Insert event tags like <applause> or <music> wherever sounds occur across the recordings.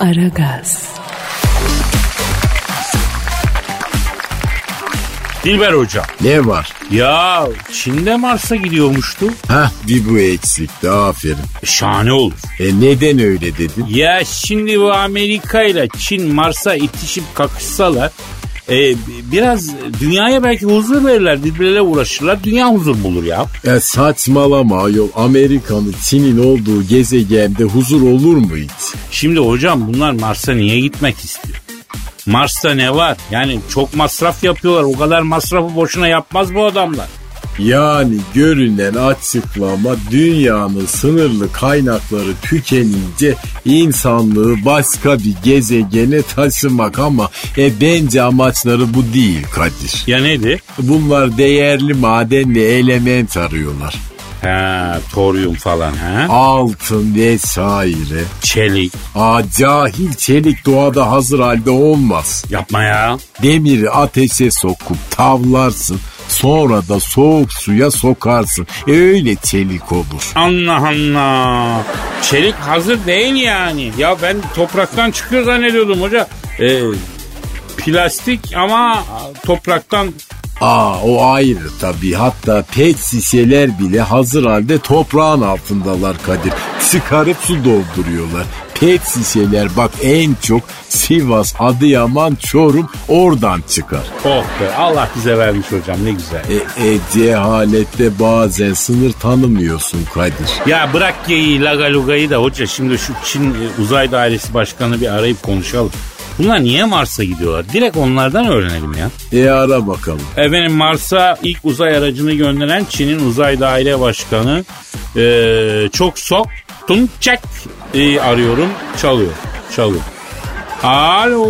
Aragaz, Dilber Hoca. Ne var? Ya Çin'de Mars'a gidiyormuştu. Hah bir bu eksikti aferin. E, şahane olur. E neden öyle dedin? Ya şimdi bu Amerika ile Çin Mars'a itişip kakışsalar e, biraz dünyaya belki huzur verirler. Birbirleriyle uğraşırlar. Dünya huzur bulur ya. Ya saçmalama yol Amerika'nın Çin'in olduğu gezegende huzur olur mu hiç? Şimdi hocam bunlar Mars'a niye gitmek istiyor? Mars'ta ne var? Yani çok masraf yapıyorlar. O kadar masrafı boşuna yapmaz bu adamlar. Yani görünen açıklama dünyanın sınırlı kaynakları tükenince insanlığı başka bir gezegene taşımak ama e bence amaçları bu değil Kadir. Ya nedir? Bunlar değerli maden ve element arıyorlar. Ha, toryum falan ha? Altın vesaire. Çelik. Aa, cahil çelik doğada hazır halde olmaz. Yapma ya. Demiri ateşe sokup tavlarsın. Sonra da soğuk suya sokarsın. E, Öyle çelik olur. Allah Allah. Çelik hazır değil yani. Ya ben topraktan çıkıyor zannediyordum hoca. Ee, plastik ama topraktan Aa o ayrı tabii. Hatta pet şişeler bile hazır halde toprağın altındalar Kadir. Çıkarıp su dolduruyorlar. Pet şişeler bak en çok Sivas, Adıyaman, Çorum oradan çıkar. oh be Allah bize vermiş hocam ne güzel. E, e cehalette bazen sınır tanımıyorsun Kadir. Ya bırak geyiği lagalugayı da hoca şimdi şu Çin e, uzay dairesi başkanı bir arayıp konuşalım. Bunlar niye Mars'a gidiyorlar? Direkt onlardan öğrenelim ya. E ara bakalım. Efendim Mars'a ilk uzay aracını gönderen Çin'in uzay daire başkanı e, çok sok Tunçek e, arıyorum çalıyor çalıyor. Alo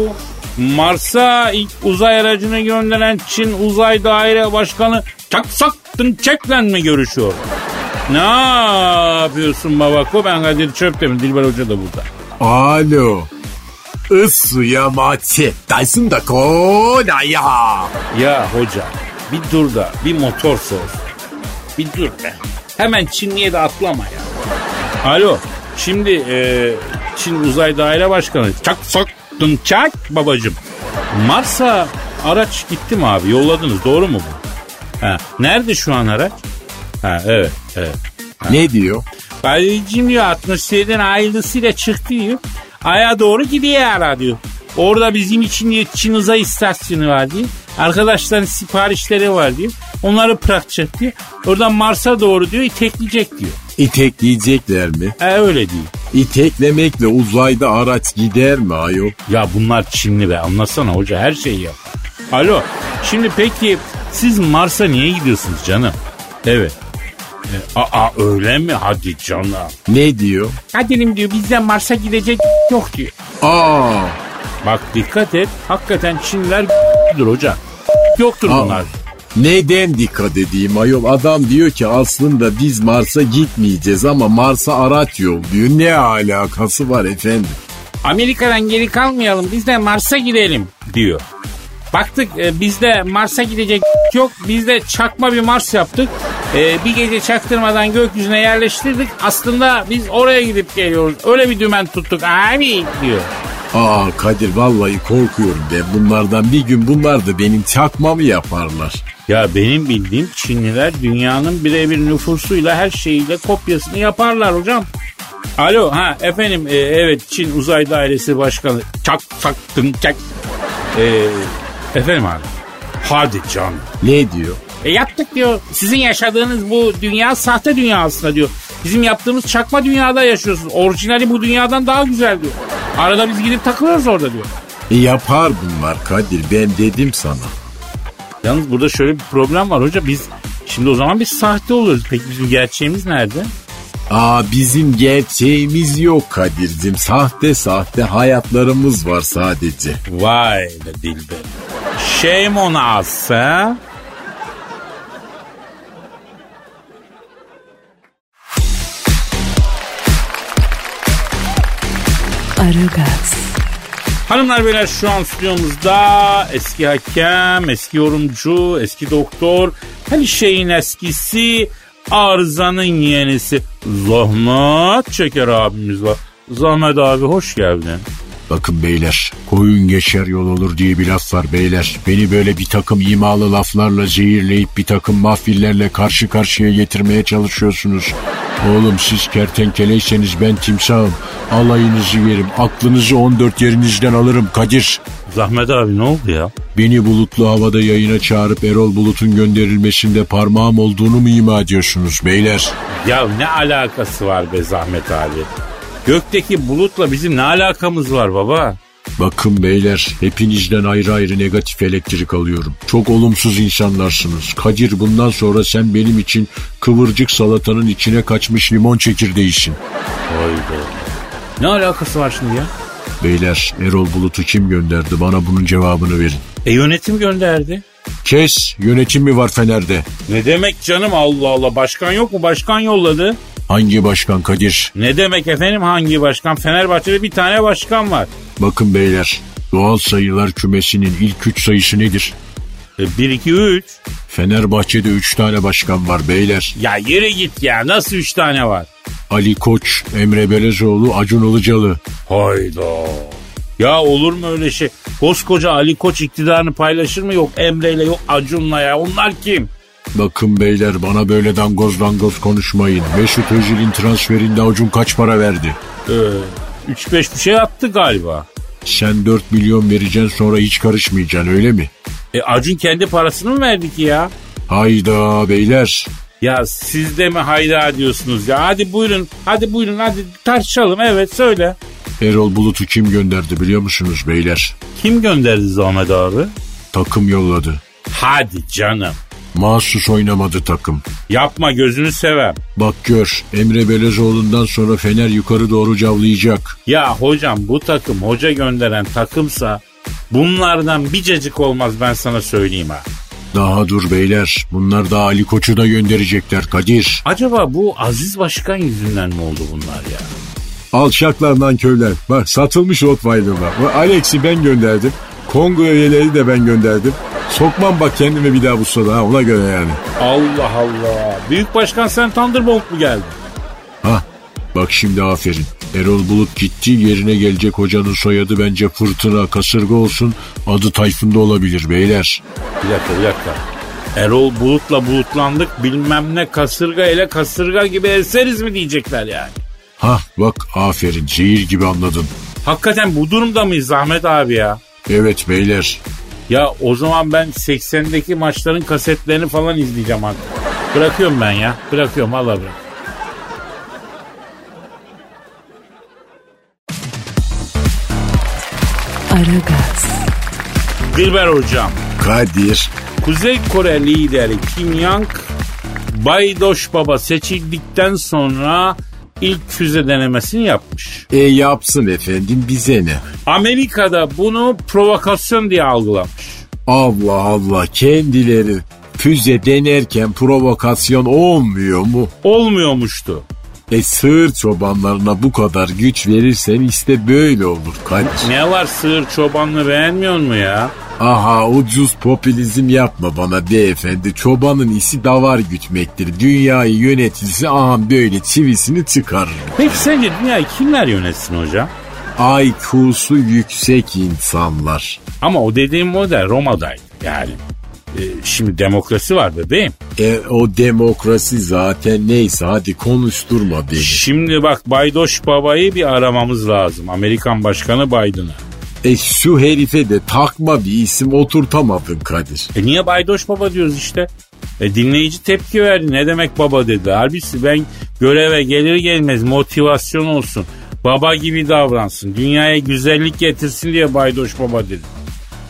Mars'a ilk uzay aracını gönderen Çin uzay daire başkanı Çak Sok Tunçek'le mi görüşüyor? Ne yapıyorsun babako? Ben Kadir Çöptemir. Dilber Hoca da burada. Alo. Isuya maçı. Dyson da kola ya. Ya hoca bir dur da bir motor sor. Bir dur be. Hemen Çinli'ye de atlama ya. Alo şimdi e, Çin Uzay Daire Başkanı Çak Soktun Çak babacım. Mars'a araç gitti mi abi yolladınız doğru mu bu? Ha, nerede şu an araç? Ha evet evet. Ne diyor? Kardeşim diyor atmosferden ayrılısıyla çıktı diyor. Ay'a doğru gidiyor ara diyor. Orada bizim için Çin istasyonu var diyor. Arkadaşların siparişleri var diyor. Onları bırakacak diyor. Oradan Mars'a doğru diyor itekleyecek diyor. İtekleyecekler mi? E öyle diyor. İteklemekle uzayda araç gider mi ayol? Ya bunlar Çinli be anlasana hoca her şeyi yap. Alo şimdi peki siz Mars'a niye gidiyorsunuz canım? Evet. E, aa öyle mi? Hadi canım. Ne diyor? Kadir'im diyor bizden Mars'a gidecek yok diyor. Aa, Bak dikkat et. Hakikaten Çinliler dur <laughs> hoca. Yoktur Aa. bunlar. neden dikkat edeyim ayol? Adam diyor ki aslında biz Mars'a gitmeyeceğiz ama Mars'a araç yolluyor. Ne alakası var efendim? Amerika'dan geri kalmayalım biz de Mars'a gidelim diyor. Baktık e, bizde Mars'a gidecek <laughs> yok. Biz de çakma bir Mars yaptık. E, bir gece çaktırmadan gökyüzüne yerleştirdik. Aslında biz oraya gidip geliyoruz. Öyle bir dümen tuttuk abi diyor. Aa Kadir vallahi korkuyorum ben bunlardan. Bir gün bunlar da benim çakmamı yaparlar. Ya benim bildiğim Çinliler dünyanın birebir nüfusuyla her şeyiyle kopyasını yaparlar hocam. Alo ha efendim e, evet Çin Uzay Dairesi Başkanı çak çak tın çak. E, efendim abi. Hadi canım. Ne diyor? E yaptık diyor. Sizin yaşadığınız bu dünya sahte dünya aslında diyor. Bizim yaptığımız çakma dünyada yaşıyorsunuz. Orijinali bu dünyadan daha güzel diyor. Arada biz gidip takılıyoruz orada diyor. E yapar bunlar Kadir ben dedim sana. Yalnız burada şöyle bir problem var hoca. Biz şimdi o zaman biz sahte oluyoruz. Peki bizim gerçeğimiz nerede? Aa bizim gerçeğimiz yok Kadir'cim. Sahte sahte hayatlarımız var sadece. Vay be Dilber. Shame on us ha? Aragaz, Hanımlar beyler şu an stüdyomuzda eski hakem, eski yorumcu, eski doktor, her şeyin eskisi, arızanın yenisi Zahmet Çeker abimiz var. Zahmet abi hoş geldin. Bakın beyler, koyun geçer yol olur diye bir laf var beyler. Beni böyle bir takım imalı laflarla zehirleyip bir takım mahfillerle karşı karşıya getirmeye çalışıyorsunuz. Oğlum siz kertenkeleyseniz ben timsahım. Alayınızı yerim, aklınızı 14 yerinizden alırım Kadir. Zahmet abi ne oldu ya? Beni bulutlu havada yayına çağırıp Erol Bulut'un gönderilmesinde parmağım olduğunu mu ima ediyorsunuz beyler? Ya ne alakası var be Zahmet abi? Gökteki bulutla bizim ne alakamız var baba? Bakın beyler hepinizden ayrı ayrı negatif elektrik alıyorum. Çok olumsuz insanlarsınız. Kadir bundan sonra sen benim için kıvırcık salatanın içine kaçmış limon çekirdeğisin. Hayda. Ne alakası var şimdi ya? Beyler Erol Bulut'u kim gönderdi bana bunun cevabını verin. E yönetim gönderdi. Kes yönetim mi var Fener'de? Ne demek canım Allah Allah başkan yok mu? Başkan yolladı. Hangi başkan Kadir? Ne demek efendim hangi başkan? Fenerbahçe'de bir tane başkan var. Bakın beyler doğal sayılar kümesinin ilk üç sayısı nedir? E, 1, 2, 3. Fenerbahçe'de üç tane başkan var beyler. Ya yere git ya nasıl 3 tane var? Ali Koç, Emre Belezoğlu, Acun Ilıcalı. Hayda. Ya olur mu öyle şey? Koskoca Ali Koç iktidarını paylaşır mı? Yok Emre'yle yok Acun'la ya. Onlar kim? Bakın beyler bana böyle dangoz dangoz konuşmayın. Mesut Özil'in transferinde Acun kaç para verdi? Ee, 3-5 bir şey attı galiba. Sen 4 milyon vereceksin sonra hiç karışmayacaksın öyle mi? E Acun kendi parasını mı verdi ki ya? Hayda beyler. Ya siz de mi hayda diyorsunuz ya? Hadi buyurun, hadi buyurun, hadi tartışalım. Evet söyle. Erol Bulut'u kim gönderdi biliyor musunuz beyler? Kim gönderdi Zahmet abi? Takım yolladı. Hadi canım. Mahsus oynamadı takım. Yapma gözünü sevem. Bak gör Emre Belezoğlu'ndan sonra Fener yukarı doğru cavlayacak. Ya hocam bu takım hoca gönderen takımsa bunlardan bir cacık olmaz ben sana söyleyeyim ha. Daha dur beyler bunlar da Ali Koç'u da gönderecekler Kadir. Acaba bu Aziz Başkan yüzünden mi oldu bunlar ya? Alçaklardan köyler. Bak satılmış Rottweiler'lar. Alex'i ben gönderdim. Kongo üyeleri de ben gönderdim. Sokmam bak kendime bir daha bu sırada ha ona göre yani. Allah Allah. Büyük Başkan sen Thunderbolt mu geldi? Ha bak şimdi aferin. Erol Bulut gitti yerine gelecek hocanın soyadı bence Fırtına Kasırga olsun. Adı Tayfun'da olabilir beyler. Bir dakika bir dakika. Erol Bulut'la bulutlandık bilmem ne kasırga ile kasırga gibi eseriz mi diyecekler yani. Ha bak aferin zehir gibi anladın. Hakikaten bu durumda mıyız Zahmet abi ya? Evet beyler. Ya o zaman ben 80'deki maçların kasetlerini falan izleyeceğim artık. Bırakıyorum ben ya. Bırakıyorum valla bırak. Aragaz, Dilber hocam. Kadir. Kuzey Kore lideri Kim Yang Baydoş Baba seçildikten sonra ilk füze denemesini yapmış. E yapsın efendim bize ne? Amerika'da bunu provokasyon diye algılamış. Allah Allah kendileri füze denerken provokasyon olmuyor mu? Olmuyormuştu. E sığır çobanlarına bu kadar güç verirsen işte böyle olur Kadir. Ne var sığır çobanını beğenmiyor mu ya? Aha ucuz popülizm yapma bana beyefendi. Çobanın isi davar gütmektir. Dünyayı yönetirse aha böyle çivisini çıkarır. Peki sence dünyayı kimler yönetsin hocam? IQ'su yüksek insanlar. Ama o dediğim model Roma'daydı. Yani e, şimdi demokrasi var bebeğim. E o demokrasi zaten neyse hadi konuşturma beni. Şimdi bak Baydoş Baba'yı bir aramamız lazım. Amerikan Başkanı Biden'a. E şu herife de takma bir isim oturtamadın Kadir. E niye Baydoş Baba diyoruz işte? E dinleyici tepki verdi. Ne demek baba dedi. Halbuki ben göreve gelir gelmez motivasyon olsun. Baba gibi davransın. Dünyaya güzellik getirsin diye Baydoş Baba dedi.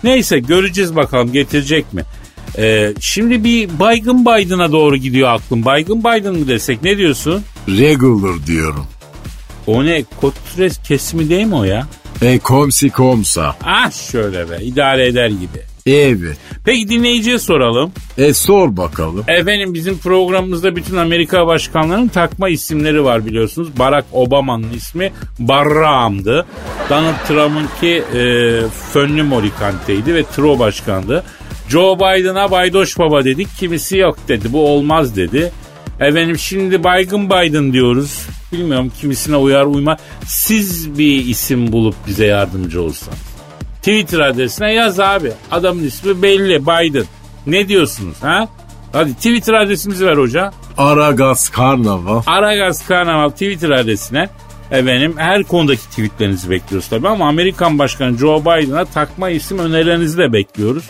Neyse göreceğiz bakalım getirecek mi? E, şimdi bir baygın Biden'a doğru gidiyor aklım. Baygın Biden mı desek ne diyorsun? Regular diyorum. O ne? Kotres kesimi değil mi o ya? E komsi komsa. Ah şöyle be idare eder gibi. Evet. Peki dinleyiciye soralım. E sor bakalım. Efendim bizim programımızda bütün Amerika başkanlarının takma isimleri var biliyorsunuz. Barack Obama'nın ismi Barraam'dı. Donald Trump'ınki e, Fönlü Morikante'ydi ve Tro başkandı. Joe Biden'a Baydoş Baba dedik. Kimisi yok dedi. Bu olmaz dedi. Efendim şimdi Baygın Biden diyoruz. bilmiyorum. Kimisine uyar uymaz. Siz bir isim bulup bize yardımcı olsanız. Twitter adresine yaz abi. Adamın ismi belli Biden. Ne diyorsunuz ha? Hadi Twitter adresimizi ver hoca. Aragaz Karnaval. Aragaz Karnaval Twitter adresine efendim her konudaki tweetlerinizi bekliyoruz tabii ama Amerikan Başkanı Joe Biden'a takma isim önerilerinizi de bekliyoruz.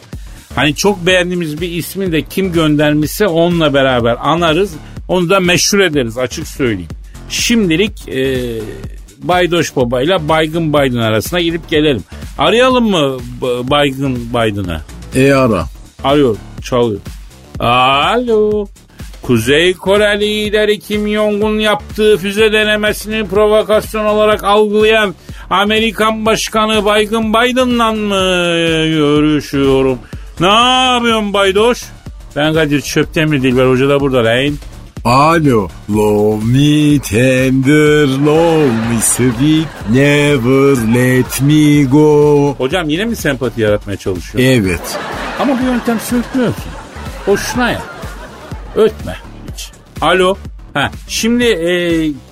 Hani çok beğendiğimiz bir ismi de kim göndermişse onunla beraber anarız. Onu da meşhur ederiz açık söyleyeyim. Şimdilik e, Baydoş Baba ile Baygın Biden arasına girip gelelim. Arayalım mı Baygın Biden'ı? E ara. Arıyor, çalıyor. Alo. Kuzey Kore lideri Kim Jong-un yaptığı füze denemesini provokasyon olarak algılayan Amerikan Başkanı Baygın Biden'la mı görüşüyorum? Ne yapıyorsun Baydoş? Ben Kadir Çöptemir Dilber Hoca da burada lan. Alo. Love me tender, love me sweet, never let me go. Hocam yine mi sempati yaratmaya çalışıyor? Evet. Ama bu yöntem sökmüyor ki. Boşuna ya. Ötme. Hiç. Alo. Ha, şimdi e,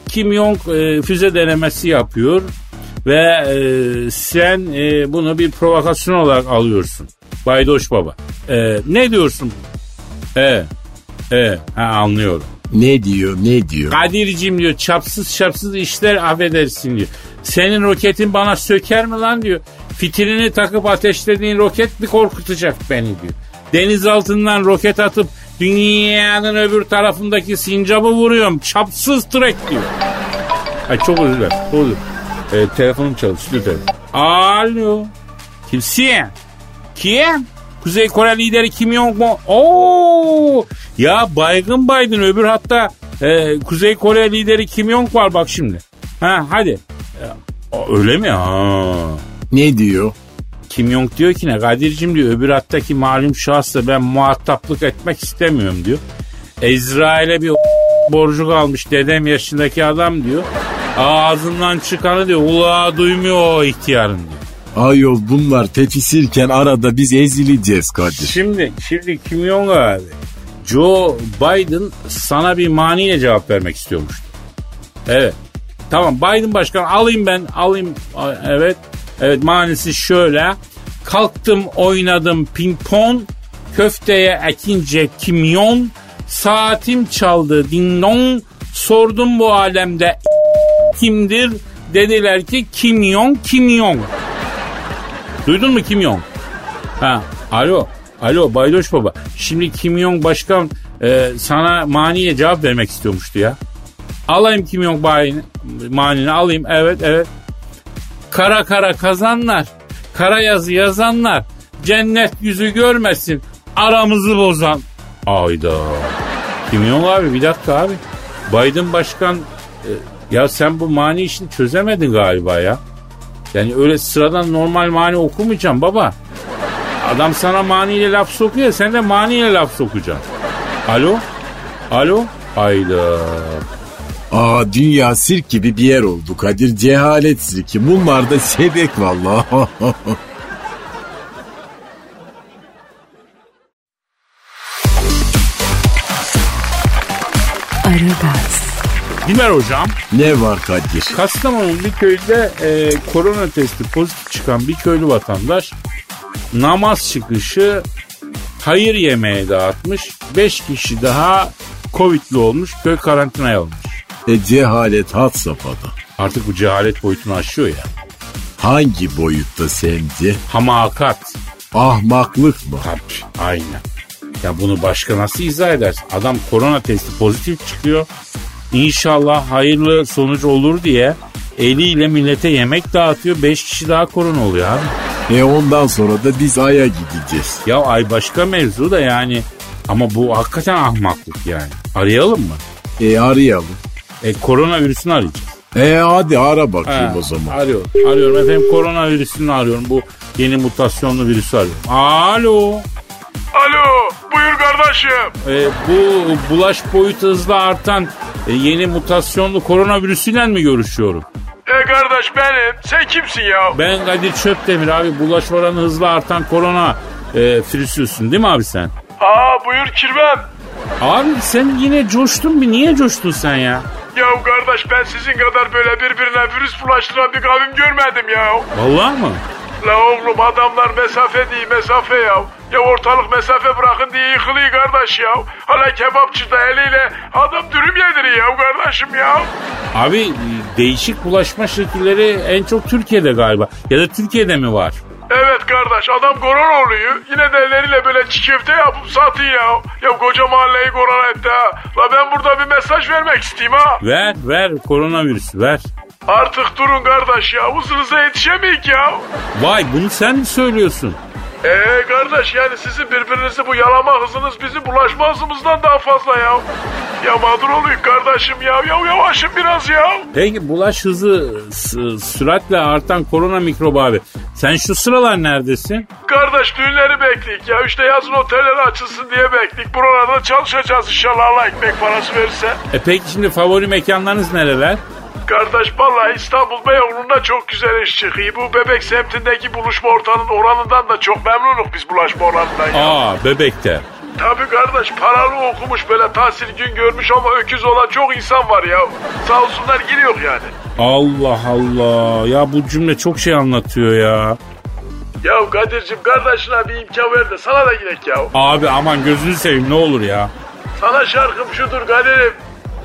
Kim Jong e, füze denemesi yapıyor ve e, sen e, bunu bir provokasyon olarak alıyorsun. Baydoş Baba. E, ne diyorsun? E, e, ha, anlıyorum. Ne diyor ne diyor? Kadir'cim diyor çapsız çapsız işler affedersin diyor. Senin roketin bana söker mi lan diyor. Fitilini takıp ateşlediğin roket mi korkutacak beni diyor. Deniz altından roket atıp dünyanın öbür tarafındaki sincabı vuruyorum. Çapsız trek diyor. Ay çok özür dilerim. Çok özür dilerim. Ee, telefonum çalıştı lütfen. Alo. Kimsin? Kim? Kuzey Kore lideri Kim Jong mu? Oo! Ya baygın baydın öbür hatta e, Kuzey Kore lideri Kim Jong var bak şimdi. Ha hadi. Ya, öyle mi? Ha. Ne diyor? Kim Jong diyor ki ne Kadir'cim diyor öbür hattaki malum şahısla ben muhataplık etmek istemiyorum diyor. İsrail'e bir borcu kalmış dedem yaşındaki adam diyor. Ağzından çıkanı diyor ulağa duymuyor o ihtiyarın diyor. Ayol bunlar tepişirken arada biz ezileceğiz Kadir. Şimdi, şimdi Kim Jong abi Joe Biden sana bir maniyle cevap vermek istiyormuştu. Evet. Tamam Biden başkan alayım ben alayım. Evet. Evet manisi şöyle. Kalktım oynadım ping pong. Köfteye ekince kimyon. Saatim çaldı ding dong. Sordum bu alemde kimdir? Dediler ki Kim Jong Kim Jong. Duydun mu Kim Jong? Ha, alo. Alo Baydoş Baba. Şimdi Kim Jong Başkan e, sana maniye cevap vermek istiyormuştu ya. Alayım Kim Jong bayini, manini alayım. Evet evet. Kara kara kazanlar. Kara yazı yazanlar. Cennet yüzü görmesin. Aramızı bozan. Ayda. Kim Jong abi bir dakika abi. Biden Başkan e, ya sen bu mani işini çözemedin galiba ya. Yani öyle sıradan normal mani okumayacaksın baba. Adam sana maniyle laf sokuyor sen de maniyle laf sokacaksın. Alo? Alo? Hayda. Aa dünya sirk gibi bir yer oldu Kadir. Cehalet sirki. Bunlar da sebek vallahi. Aragaz, Dimer hocam ne var Kadir? Kastamonu bir köyde e, korona testi pozitif çıkan bir köylü vatandaş namaz çıkışı hayır yemeği dağıtmış. 5 kişi daha Covid'li olmuş köy karantinaya alınmış. E cehalet had safhada. Artık bu cehalet boyutunu aşıyor ya. Hangi boyutta sence? Hamakat. Ahmaklık mı? Tabii aynen. Ya bunu başka nasıl izah edersin? Adam korona testi pozitif çıkıyor. İnşallah hayırlı sonuç olur diye eliyle millete yemek dağıtıyor. Beş kişi daha korona oluyor abi. E ondan sonra da biz Ay'a gideceğiz. Ya ay başka mevzu da yani. Ama bu hakikaten ahmaklık yani. Arayalım mı? E arayalım. E koronavirüsünü arayacağız. E hadi ara bakayım Ha, o zaman. Arıyorum. Arıyorum efendim koronavirüsünü arıyorum. Bu yeni mutasyonlu virüsü arıyorum. Alo. Alo buyur kardeşim. E, bu bulaş boyutu hızla artan e, yeni mutasyonlu koronavirüsüyle mi görüşüyorum? E kardeş benim. Sen kimsin ya? Ben Kadir Çöptemir abi bulaş oranı hızla artan korona e, virüsüsün değil mi abi sen? Aa buyur kirvem. Abi sen yine coştun bir niye coştun sen ya? Ya kardeş ben sizin kadar böyle birbirine virüs bulaştıran bir kavim görmedim ya. Vallahi mı? La oğlum adamlar mesafe değil mesafe ya. Ya ortalık mesafe bırakın diye yıkılıyor kardeş ya. Hala kebapçı da eliyle adam dürüm yediriyor ya kardeşim ya. Abi değişik bulaşma şekilleri en çok Türkiye'de galiba. Ya da Türkiye'de mi var? Evet kardeş adam korona oluyor. Yine de elleriyle böyle çiğ köfte yapıp satıyor ya. Ya koca mahalleyi korona etti ha. La ben burada bir mesaj vermek isteyeyim ha. Ver ver koronavirüs ver. Artık durun kardeş ya. Hızınıza yetişemeyik ya. Vay bunu sen mi söylüyorsun? Eee kardeş yani sizin birbirinizi bu yalama hızınız bizim bulaşma hızımızdan daha fazla ya. Ya mağdur oluyor kardeşim ya. Ya yavaşın biraz ya. Peki bulaş hızı s- süratle artan korona mikrobu abi. Sen şu sıralar neredesin? Kardeş düğünleri bekleyik ya. İşte yazın oteller açılsın diye bekleyik. Buralarda çalışacağız inşallah Allah ekmek parası verirse. E peki şimdi favori mekanlarınız nereler? Kardeş vallahi İstanbul Beyoğlu'nda çok güzel iş çıkıyor. Bu bebek semtindeki buluşma ortamının oranından da çok memnunuk biz bulaşma oranından ya. Aa bebekte. Tabii kardeş paralı okumuş böyle tahsil gün görmüş ama öküz olan çok insan var ya. Sağ olsunlar giriyor yani. Allah Allah. Ya bu cümle çok şey anlatıyor ya. Ya Kadir'cim kardeşine bir imkan ver de sana da girek ya. Abi aman gözünü seveyim ne olur ya. Sana şarkım şudur Kadir'im.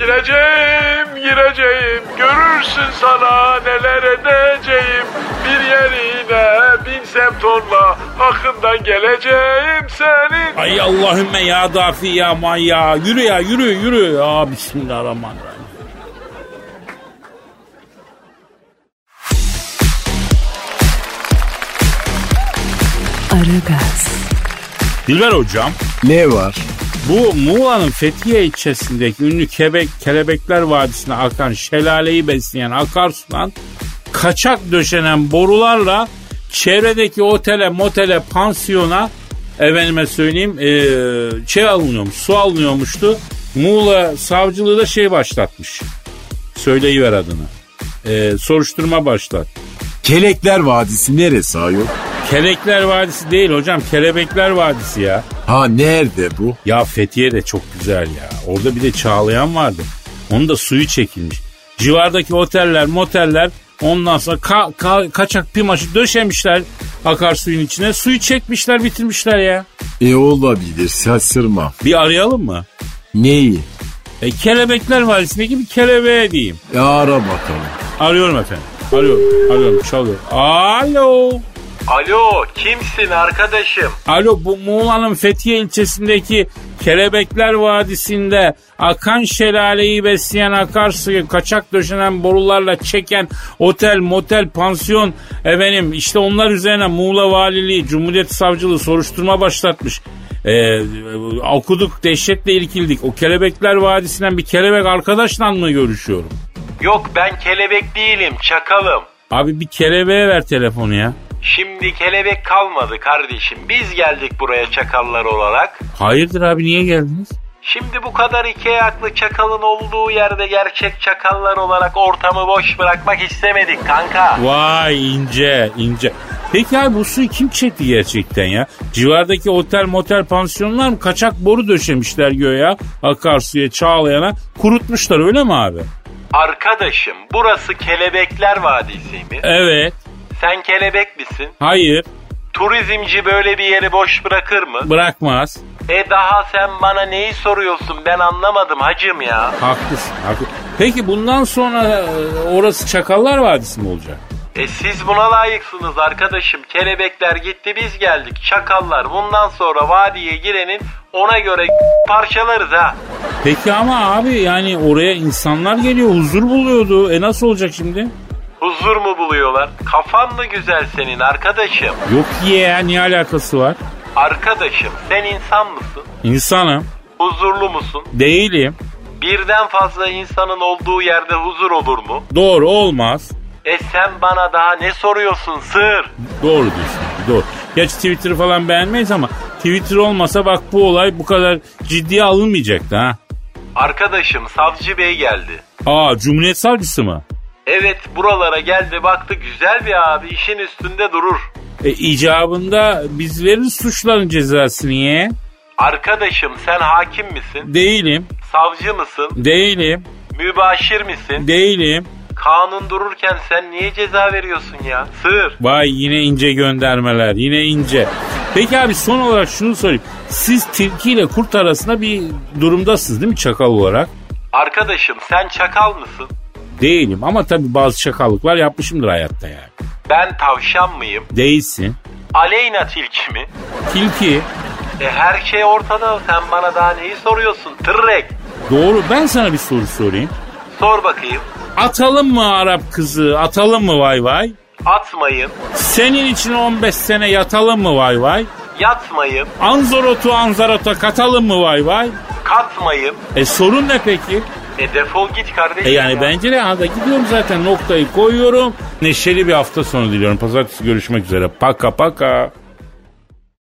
Gireceğim, gireceğim, görürsün sana neler edeceğim. Bir yerine binsem tonla, hakkından geleceğim senin. Ay Allahümme ya dafi ya man ya. Yürü ya yürü yürü. Ya Bismillahirrahmanirrahim. Aragaz, Dilber hocam. Ne var? Bu Muğla'nın Fethiye ilçesindeki ünlü Kebek, Kelebekler Vadisi'ne akan şelaleyi besleyen akarsudan kaçak döşenen borularla çevredeki otele, motele, pansiyona efendime söyleyeyim eee şey alınıyormuş, su alınıyormuştu. Muğla savcılığı da şey başlatmış. Söyleyiver adını. Eee, soruşturma başlat. Kelekler Vadisi neresi ayol? Kelekler Vadisi değil hocam, Kelebekler Vadisi ya. Ha nerede bu? Ya Fethiye de çok güzel ya. Orada bir de Çağlayan vardı. Onun da suyu çekilmiş. Civardaki oteller, moteller ondan sonra ka- ka- kaçak pimaşı döşemişler akarsuyun içine. Suyu çekmişler, bitirmişler ya. E olabilir şaşırmam. Bir arayalım mı? Neyi? E, Kelebekler Vadisi'ndeki bir kelebeğe diyeyim. E ara bakalım. Arıyorum efendim. Arıyorum, arıyorum, çalıyor. Alo. Alo kimsin arkadaşım? Alo bu Muğla'nın Fethiye ilçesindeki Kelebekler Vadisi'nde akan şelaleyi besleyen akarsuyu kaçak döşenen borularla çeken otel, motel, pansiyon efendim işte onlar üzerine Muğla Valiliği, Cumhuriyet Savcılığı soruşturma başlatmış. Ee, okuduk dehşetle irkildik. O Kelebekler Vadisi'nden bir kelebek arkadaşla mı görüşüyorum? Yok ben kelebek değilim çakalım. Abi bir kelebeğe ver telefonu ya. Şimdi kelebek kalmadı kardeşim. Biz geldik buraya çakallar olarak. Hayırdır abi niye geldiniz? Şimdi bu kadar iki ayaklı çakalın olduğu yerde gerçek çakallar olarak ortamı boş bırakmak istemedik kanka. Vay ince ince. Peki abi bu suyu kim çekti gerçekten ya? Civardaki otel motel pansiyonlar mı kaçak boru döşemişler göğe akarsuya çağlayana kurutmuşlar öyle mi abi? Arkadaşım burası Kelebekler Vadisi mi? Evet. Sen kelebek misin? Hayır. Turizmci böyle bir yeri boş bırakır mı? Bırakmaz. E daha sen bana neyi soruyorsun ben anlamadım hacım ya. Haklısın. haklı. Peki bundan sonra e, orası Çakallar Vadisi mi olacak? E siz buna layıksınız arkadaşım. Kelebekler gitti biz geldik. Çakallar bundan sonra vadiye girenin ona göre <laughs> parçalarız ha. Peki ama abi yani oraya insanlar geliyor huzur buluyordu. E nasıl olacak şimdi? Huzur mu buluyorlar? Kafan mı güzel senin arkadaşım? Yok ya ne alakası var? Arkadaşım sen insan mısın? İnsanım. Huzurlu musun? Değilim. Birden fazla insanın olduğu yerde huzur olur mu? Doğru olmaz. E sen bana daha ne soruyorsun sır? Doğru diyorsun. Doğru. Gerçi Twitter'ı falan beğenmeyiz ama Twitter olmasa bak bu olay bu kadar ciddiye alınmayacaktı ha. Arkadaşım savcı bey geldi. Aa Cumhuriyet Savcısı mı? Evet buralara geldi baktı güzel bir abi işin üstünde durur. E icabında biz veririz suçların cezasını ye. Arkadaşım sen hakim misin? Değilim. Savcı mısın? Değilim. Mübaşir misin? Değilim. Kanun dururken sen niye ceza veriyorsun ya? Sığır. Vay yine ince göndermeler yine ince. Peki abi son olarak şunu sorayım. Siz tilki ile kurt arasında bir durumdasınız değil mi çakal olarak? Arkadaşım sen çakal mısın? Değilim ama tabii bazı çakallıklar yapmışımdır hayatta yani. Ben tavşan mıyım? Değilsin. Aleyna tilki mi? Tilki. E her şey ortada. Sen bana daha neyi soruyorsun? Tırrek. Doğru ben sana bir soru sorayım. Sor bakayım. Atalım mı Arap kızı atalım mı vay vay? Atmayın. Senin için 15 sene yatalım mı vay vay? Yatmayın. Anzorotu anzarota katalım mı vay vay? Katmayın. E sorun ne peki? E defol git kardeşim. E yani ya. bence de anda gidiyorum zaten noktayı koyuyorum. Neşeli bir hafta sonu diliyorum. Pazartesi görüşmek üzere. Paka paka.